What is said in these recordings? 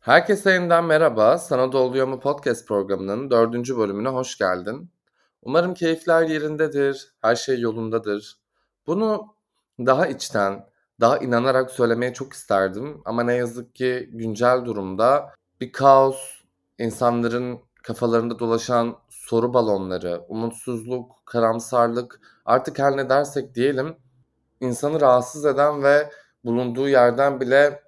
Herkese yeniden merhaba. Sana da mu podcast programının dördüncü bölümüne hoş geldin. Umarım keyifler yerindedir, her şey yolundadır. Bunu daha içten, daha inanarak söylemeye çok isterdim ama ne yazık ki güncel durumda bir kaos, insanların kafalarında dolaşan soru balonları, umutsuzluk, karamsarlık, artık her ne dersek diyelim, insanı rahatsız eden ve bulunduğu yerden bile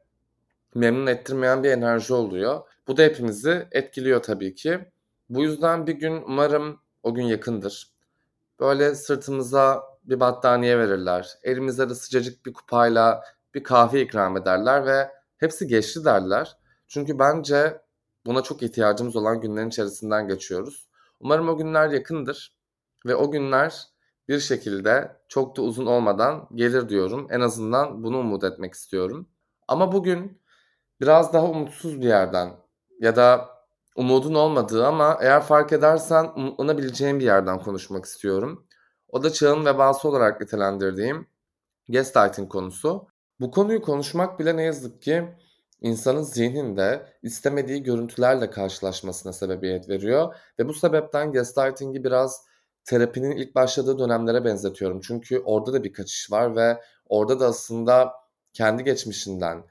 memnun ettirmeyen bir enerji oluyor. Bu da hepimizi etkiliyor tabii ki. Bu yüzden bir gün umarım o gün yakındır. Böyle sırtımıza bir battaniye verirler. Elimize de sıcacık bir kupayla bir kahve ikram ederler ve hepsi geçti derler. Çünkü bence buna çok ihtiyacımız olan günlerin içerisinden geçiyoruz. Umarım o günler yakındır ve o günler bir şekilde çok da uzun olmadan gelir diyorum. En azından bunu umut etmek istiyorum. Ama bugün biraz daha umutsuz bir yerden ya da umudun olmadığı ama eğer fark edersen umutlanabileceğin bir yerden konuşmak istiyorum. O da çağın vebası olarak nitelendirdiğim gaslighting konusu. Bu konuyu konuşmak bile ne yazık ki insanın zihninde istemediği görüntülerle karşılaşmasına sebebiyet veriyor. Ve bu sebepten gaslighting'i biraz terapinin ilk başladığı dönemlere benzetiyorum. Çünkü orada da bir kaçış var ve orada da aslında kendi geçmişinden,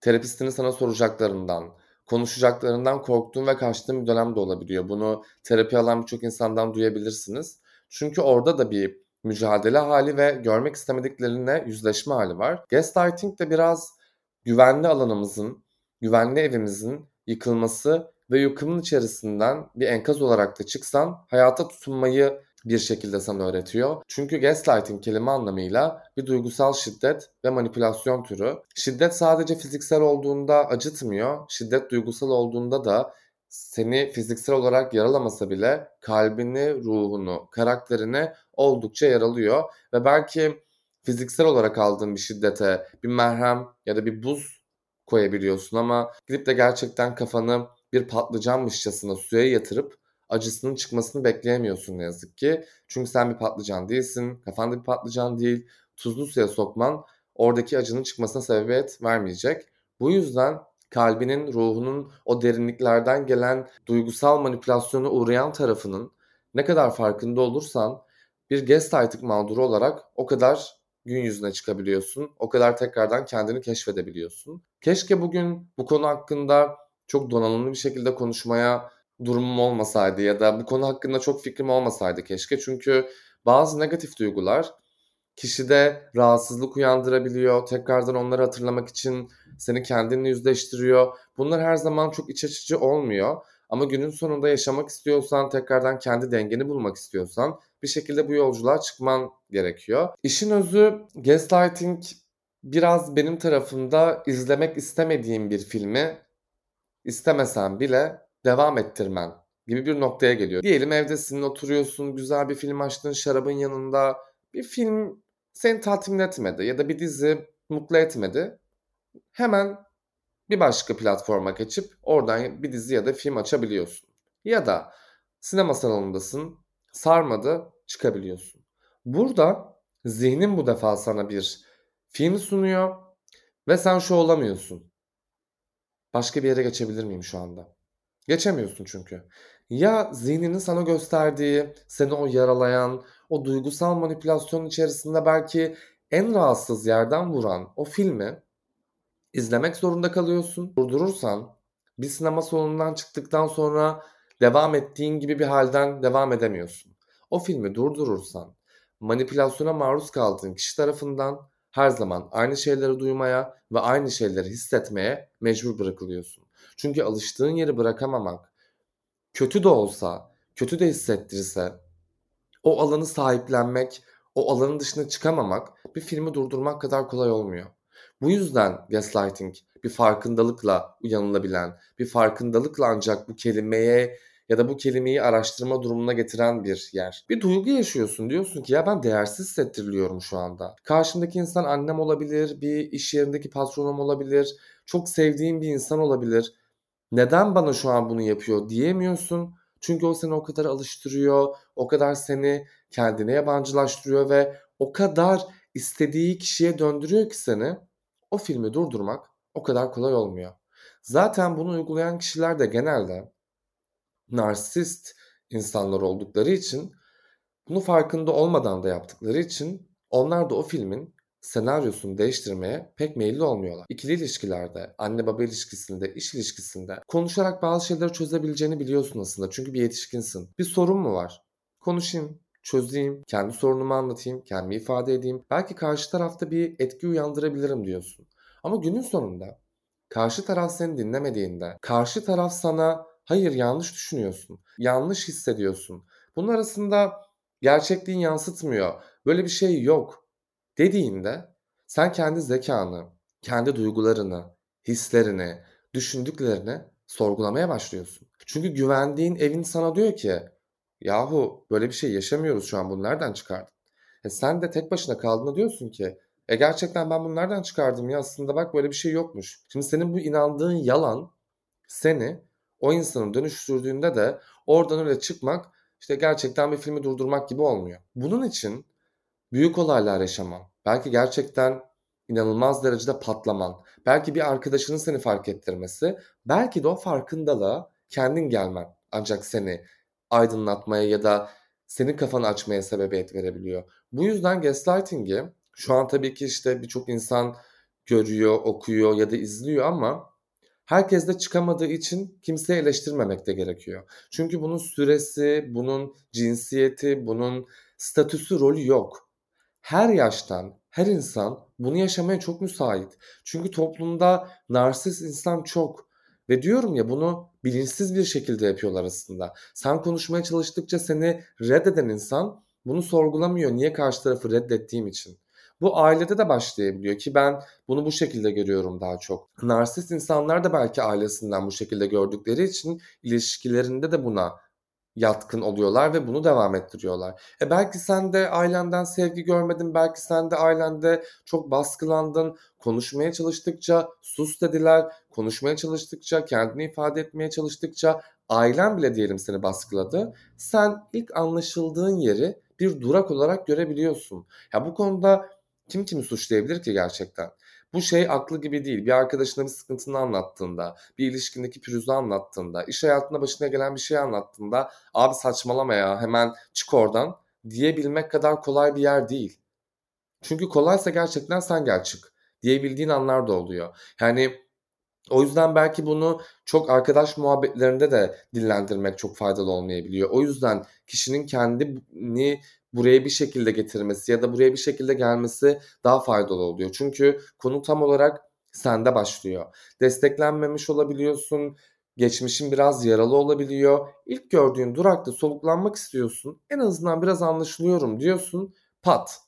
terapistinin sana soracaklarından, konuşacaklarından korktuğun ve kaçtığın bir dönem de olabiliyor. Bunu terapi alan birçok insandan duyabilirsiniz. Çünkü orada da bir mücadele hali ve görmek istemediklerine yüzleşme hali var. Gaslighting de biraz güvenli alanımızın, güvenli evimizin yıkılması ve yıkımın içerisinden bir enkaz olarak da çıksan hayata tutunmayı bir şekilde sana öğretiyor. Çünkü gaslighting kelime anlamıyla bir duygusal şiddet ve manipülasyon türü. Şiddet sadece fiziksel olduğunda acıtmıyor. Şiddet duygusal olduğunda da seni fiziksel olarak yaralamasa bile kalbini, ruhunu, karakterini oldukça yaralıyor ve belki fiziksel olarak aldığın bir şiddete bir merhem ya da bir buz koyabiliyorsun ama gidip de gerçekten kafanı bir patlıcanmışçasına suya yatırıp acısının çıkmasını bekleyemiyorsun ne yazık ki. Çünkü sen bir patlıcan değilsin, kafanda bir patlıcan değil. Tuzlu suya sokman oradaki acının çıkmasına sebebiyet vermeyecek. Bu yüzden kalbinin, ruhunun o derinliklerden gelen duygusal manipülasyona uğrayan tarafının ne kadar farkında olursan bir gaslighting mağduru olarak o kadar gün yüzüne çıkabiliyorsun. O kadar tekrardan kendini keşfedebiliyorsun. Keşke bugün bu konu hakkında çok donanımlı bir şekilde konuşmaya durumum olmasaydı ya da bu konu hakkında çok fikrim olmasaydı keşke. Çünkü bazı negatif duygular kişide rahatsızlık uyandırabiliyor. Tekrardan onları hatırlamak için seni kendinle yüzleştiriyor. Bunlar her zaman çok iç açıcı olmuyor. Ama günün sonunda yaşamak istiyorsan, tekrardan kendi dengeni bulmak istiyorsan bir şekilde bu yolculuğa çıkman gerekiyor. İşin özü gaslighting biraz benim tarafımda izlemek istemediğim bir filmi istemesen bile devam ettirmen gibi bir noktaya geliyor. Diyelim evdesin, oturuyorsun, güzel bir film açtın, şarabın yanında. Bir film seni tatmin etmedi ya da bir dizi mutlu etmedi. Hemen bir başka platforma geçip oradan bir dizi ya da film açabiliyorsun. Ya da sinema salonundasın, sarmadı, çıkabiliyorsun. Burada zihnin bu defa sana bir film sunuyor ve sen şu olamıyorsun. Başka bir yere geçebilir miyim şu anda? Geçemiyorsun çünkü. Ya zihninin sana gösterdiği, seni o yaralayan, o duygusal manipülasyon içerisinde belki en rahatsız yerden vuran o filmi izlemek zorunda kalıyorsun. Durdurursan bir sinema salonundan çıktıktan sonra devam ettiğin gibi bir halden devam edemiyorsun. O filmi durdurursan manipülasyona maruz kaldığın kişi tarafından her zaman aynı şeyleri duymaya ve aynı şeyleri hissetmeye mecbur bırakılıyorsun. Çünkü alıştığın yeri bırakamamak kötü de olsa, kötü de hissettirirse o alanı sahiplenmek, o alanın dışına çıkamamak bir filmi durdurmak kadar kolay olmuyor. Bu yüzden gaslighting bir farkındalıkla uyanılabilen, bir farkındalıkla ancak bu kelimeye ya da bu kelimeyi araştırma durumuna getiren bir yer. Bir duygu yaşıyorsun diyorsun ki ya ben değersiz hissettiriliyorum şu anda. Karşımdaki insan annem olabilir, bir iş yerindeki patronum olabilir, çok sevdiğim bir insan olabilir. Neden bana şu an bunu yapıyor diyemiyorsun. Çünkü o seni o kadar alıştırıyor, o kadar seni kendine yabancılaştırıyor ve o kadar istediği kişiye döndürüyor ki seni o filmi durdurmak o kadar kolay olmuyor. Zaten bunu uygulayan kişiler de genelde narsist insanlar oldukları için bunu farkında olmadan da yaptıkları için onlar da o filmin senaryosunu değiştirmeye pek meyilli olmuyorlar. İkili ilişkilerde, anne baba ilişkisinde, iş ilişkisinde konuşarak bazı şeyleri çözebileceğini biliyorsun aslında. Çünkü bir yetişkinsin. Bir sorun mu var? Konuşayım, çözeyim, kendi sorunumu anlatayım, kendimi ifade edeyim. Belki karşı tarafta bir etki uyandırabilirim diyorsun. Ama günün sonunda karşı taraf seni dinlemediğinde, karşı taraf sana hayır yanlış düşünüyorsun, yanlış hissediyorsun. Bunun arasında gerçekliğin yansıtmıyor, böyle bir şey yok dediğinde sen kendi zekanı, kendi duygularını, hislerini, düşündüklerini sorgulamaya başlıyorsun. Çünkü güvendiğin evin sana diyor ki yahu böyle bir şey yaşamıyoruz şu an bunu nereden çıkardın? E sen de tek başına kaldığında diyorsun ki e gerçekten ben bunu nereden çıkardım ya aslında bak böyle bir şey yokmuş. Şimdi senin bu inandığın yalan seni o insanın dönüştürdüğünde de oradan öyle çıkmak işte gerçekten bir filmi durdurmak gibi olmuyor. Bunun için büyük olaylar yaşaman, belki gerçekten inanılmaz derecede patlaman, belki bir arkadaşının seni fark ettirmesi, belki de o farkındalığa kendin gelmen ancak seni aydınlatmaya ya da senin kafanı açmaya sebebiyet verebiliyor. Bu yüzden gaslighting'i şu an tabii ki işte birçok insan görüyor, okuyor ya da izliyor ama herkes de çıkamadığı için kimseyi eleştirmemek de gerekiyor. Çünkü bunun süresi, bunun cinsiyeti, bunun statüsü, rolü yok. Her yaştan, her insan bunu yaşamaya çok müsait. Çünkü toplumda narsist insan çok. Ve diyorum ya bunu bilinçsiz bir şekilde yapıyorlar aslında. Sen konuşmaya çalıştıkça seni reddeden insan bunu sorgulamıyor. Niye karşı tarafı reddettiğim için? Bu ailede de başlayabiliyor ki ben bunu bu şekilde görüyorum daha çok. Narsist insanlar da belki ailesinden bu şekilde gördükleri için ilişkilerinde de buna yatkın oluyorlar ve bunu devam ettiriyorlar. E belki sen de ailenden sevgi görmedin, belki sen de ailende çok baskılandın, konuşmaya çalıştıkça sus dediler, konuşmaya çalıştıkça, kendini ifade etmeye çalıştıkça ailen bile diyelim seni baskıladı. Sen ilk anlaşıldığın yeri bir durak olarak görebiliyorsun. Ya bu konuda kim kimi suçlayabilir ki gerçekten? Bu şey aklı gibi değil. Bir arkadaşına bir sıkıntını anlattığında, bir ilişkindeki pürüzü anlattığında, iş hayatında başına gelen bir şey anlattığında abi saçmalama ya hemen çık oradan diyebilmek kadar kolay bir yer değil. Çünkü kolaysa gerçekten sen gel çık diyebildiğin anlar da oluyor. Yani o yüzden belki bunu çok arkadaş muhabbetlerinde de dillendirmek çok faydalı olmayabiliyor. O yüzden kişinin kendini buraya bir şekilde getirmesi ya da buraya bir şekilde gelmesi daha faydalı oluyor. Çünkü konu tam olarak sende başlıyor. Desteklenmemiş olabiliyorsun, geçmişin biraz yaralı olabiliyor. İlk gördüğün durakta soluklanmak istiyorsun. En azından biraz anlaşılıyorum diyorsun. Pat.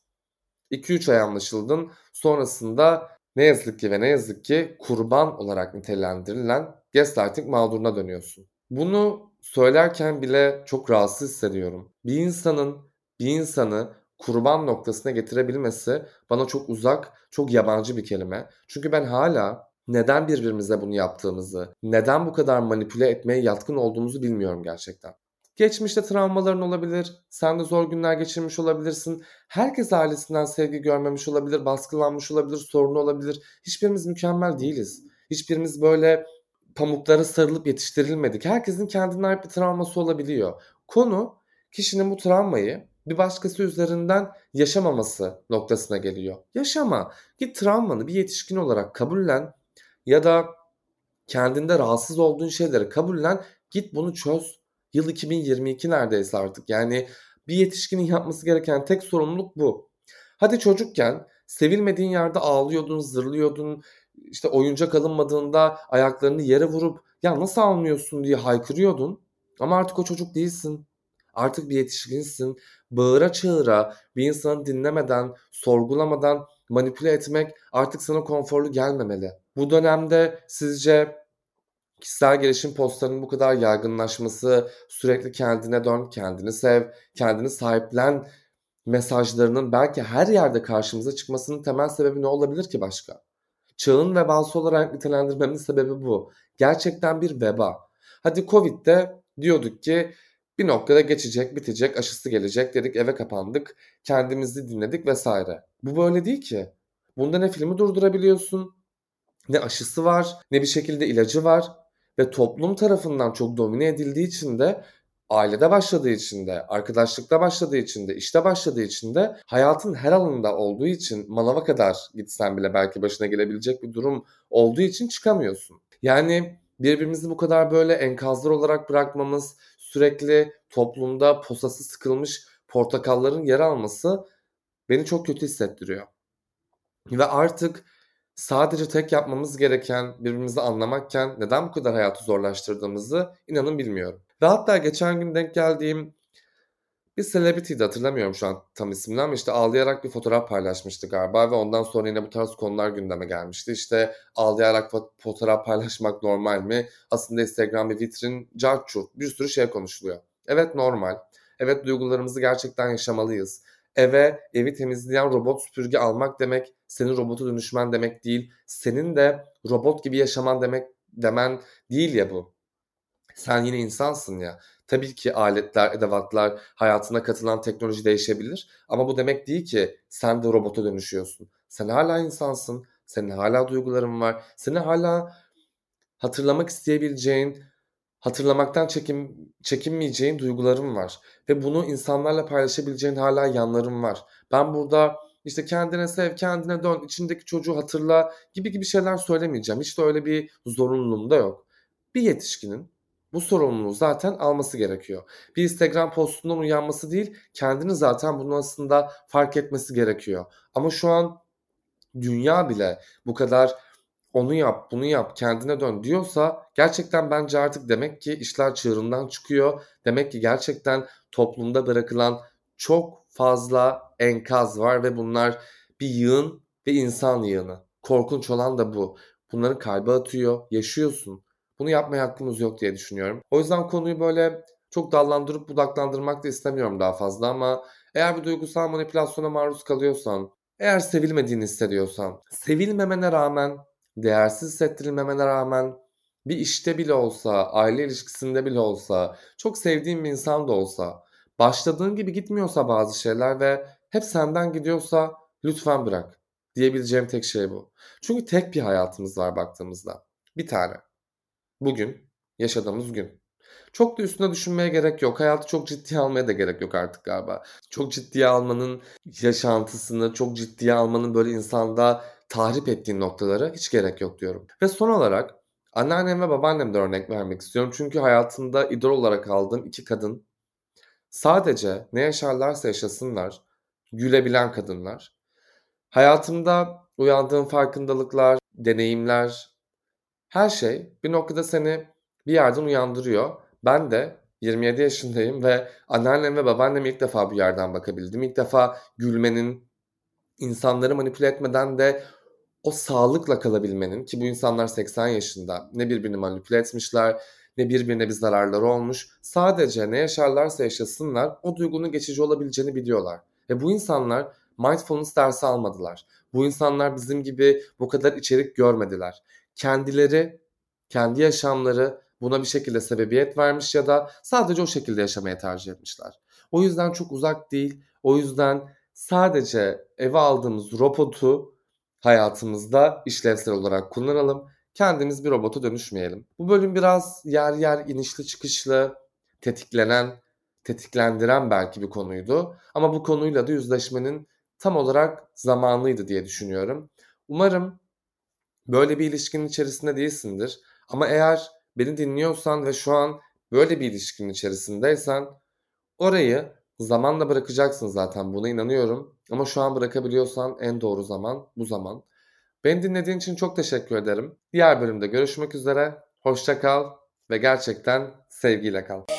2-3 ay anlaşıldın. Sonrasında ne yazık ki ve ne yazık ki kurban olarak nitelendirilen gaslighting mağduruna dönüyorsun. Bunu söylerken bile çok rahatsız hissediyorum. Bir insanın bir insanı kurban noktasına getirebilmesi bana çok uzak, çok yabancı bir kelime. Çünkü ben hala neden birbirimize bunu yaptığımızı, neden bu kadar manipüle etmeye yatkın olduğumuzu bilmiyorum gerçekten. Geçmişte travmaların olabilir, sen de zor günler geçirmiş olabilirsin. Herkes ailesinden sevgi görmemiş olabilir, baskılanmış olabilir, sorunu olabilir. Hiçbirimiz mükemmel değiliz. Hiçbirimiz böyle pamuklara sarılıp yetiştirilmedik. Herkesin kendine ait bir travması olabiliyor. Konu kişinin bu travmayı bir başkası üzerinden yaşamaması noktasına geliyor. Yaşama. Git travmanı bir yetişkin olarak kabullen ya da kendinde rahatsız olduğun şeyleri kabullen. Git bunu çöz. Yıl 2022 neredeyse artık. Yani bir yetişkinin yapması gereken tek sorumluluk bu. Hadi çocukken sevilmediğin yerde ağlıyordun, zırlıyordun, işte oyuncak alınmadığında ayaklarını yere vurup ya nasıl almıyorsun diye haykırıyordun. Ama artık o çocuk değilsin. Artık bir yetişkinsin. Bağıra çağıra bir insanı dinlemeden, sorgulamadan manipüle etmek artık sana konforlu gelmemeli. Bu dönemde sizce kişisel gelişim postlarının bu kadar yaygınlaşması, sürekli kendine dön, kendini sev, kendini sahiplen mesajlarının belki her yerde karşımıza çıkmasının temel sebebi ne olabilir ki başka? Çağın vebası olarak nitelendirmemin sebebi bu. Gerçekten bir veba. Hadi Covid'de diyorduk ki bir noktada geçecek, bitecek, aşısı gelecek dedik eve kapandık, kendimizi dinledik vesaire. Bu böyle değil ki. Bunda ne filmi durdurabiliyorsun, ne aşısı var, ne bir şekilde ilacı var ve toplum tarafından çok domine edildiği için de ailede başladığı için de, arkadaşlıkta başladığı için de, işte başladığı için de hayatın her alanında olduğu için manava kadar gitsen bile belki başına gelebilecek bir durum olduğu için çıkamıyorsun. Yani birbirimizi bu kadar böyle enkazlar olarak bırakmamız, sürekli toplumda posası sıkılmış portakalların yer alması beni çok kötü hissettiriyor. Ve artık sadece tek yapmamız gereken birbirimizi anlamakken neden bu kadar hayatı zorlaştırdığımızı inanın bilmiyorum. Ve hatta geçen gün denk geldiğim bir celebrity'di hatırlamıyorum şu an tam ismini ama işte ağlayarak bir fotoğraf paylaşmıştı galiba ve ondan sonra yine bu tarz konular gündeme gelmişti. İşte ağlayarak fotoğraf paylaşmak normal mi? Aslında Instagram bir vitrin, carçurt bir sürü şey konuşuluyor. Evet normal. Evet duygularımızı gerçekten yaşamalıyız. Eve evi temizleyen robot süpürge almak demek senin robota dönüşmen demek değil. Senin de robot gibi yaşaman demek demen değil ya bu. Sen yine insansın ya. Tabii ki aletler, edevatlar, hayatına katılan teknoloji değişebilir. Ama bu demek değil ki sen de robota dönüşüyorsun. Sen hala insansın. Senin hala duyguların var. Senin hala hatırlamak isteyebileceğin, hatırlamaktan çekin, çekinmeyeceğin duyguların var. Ve bunu insanlarla paylaşabileceğin hala yanların var. Ben burada işte kendine sev, kendine dön, içindeki çocuğu hatırla gibi gibi şeyler söylemeyeceğim. Hiç de öyle bir zorunluluğum da yok. Bir yetişkinin bu sorumluluğu zaten alması gerekiyor. Bir Instagram postundan uyanması değil, kendini zaten bunu aslında fark etmesi gerekiyor. Ama şu an dünya bile bu kadar onu yap, bunu yap, kendine dön diyorsa gerçekten bence artık demek ki işler çığırından çıkıyor. Demek ki gerçekten toplumda bırakılan çok fazla enkaz var ve bunlar bir yığın ve insan yığını. Korkunç olan da bu. Bunları kalbe atıyor, yaşıyorsun. Bunu yapmaya hakkımız yok diye düşünüyorum. O yüzden konuyu böyle çok dallandırıp budaklandırmak da istemiyorum daha fazla ama eğer bir duygusal manipülasyona maruz kalıyorsan, eğer sevilmediğini hissediyorsan, sevilmemene rağmen, değersiz hissettirilmemene rağmen bir işte bile olsa, aile ilişkisinde bile olsa, çok sevdiğin bir insan da olsa, başladığın gibi gitmiyorsa bazı şeyler ve hep senden gidiyorsa lütfen bırak. Diyebileceğim tek şey bu. Çünkü tek bir hayatımız var baktığımızda. Bir tane. Bugün, yaşadığımız gün. Çok da üstüne düşünmeye gerek yok. Hayatı çok ciddiye almaya da gerek yok artık galiba. Çok ciddiye almanın yaşantısını, çok ciddiye almanın böyle insanda tahrip ettiği noktalara hiç gerek yok diyorum. Ve son olarak anneannem ve babaannemden örnek vermek istiyorum. Çünkü hayatımda idol olarak aldığım iki kadın sadece ne yaşarlarsa yaşasınlar gülebilen kadınlar. Hayatımda uyandığım farkındalıklar, deneyimler, her şey bir noktada seni bir yerden uyandırıyor. Ben de 27 yaşındayım ve anneannem ve babaannem ilk defa bu yerden bakabildim. İlk defa gülmenin, insanları manipüle etmeden de o sağlıkla kalabilmenin ki bu insanlar 80 yaşında ne birbirini manipüle etmişler ne birbirine bir zararları olmuş. Sadece ne yaşarlarsa yaşasınlar o duygunun geçici olabileceğini biliyorlar. Ve bu insanlar mindfulness dersi almadılar. Bu insanlar bizim gibi bu kadar içerik görmediler kendileri, kendi yaşamları buna bir şekilde sebebiyet vermiş ya da sadece o şekilde yaşamaya tercih etmişler. O yüzden çok uzak değil. O yüzden sadece eve aldığımız robotu hayatımızda işlevsel olarak kullanalım. Kendimiz bir robota dönüşmeyelim. Bu bölüm biraz yer yer inişli çıkışlı, tetiklenen, tetiklendiren belki bir konuydu. Ama bu konuyla da yüzleşmenin tam olarak zamanlıydı diye düşünüyorum. Umarım böyle bir ilişkinin içerisinde değilsindir. Ama eğer beni dinliyorsan ve şu an böyle bir ilişkinin içerisindeysen orayı zamanla bırakacaksın zaten buna inanıyorum. Ama şu an bırakabiliyorsan en doğru zaman bu zaman. Beni dinlediğin için çok teşekkür ederim. Diğer bölümde görüşmek üzere. Hoşça kal ve gerçekten sevgiyle kal.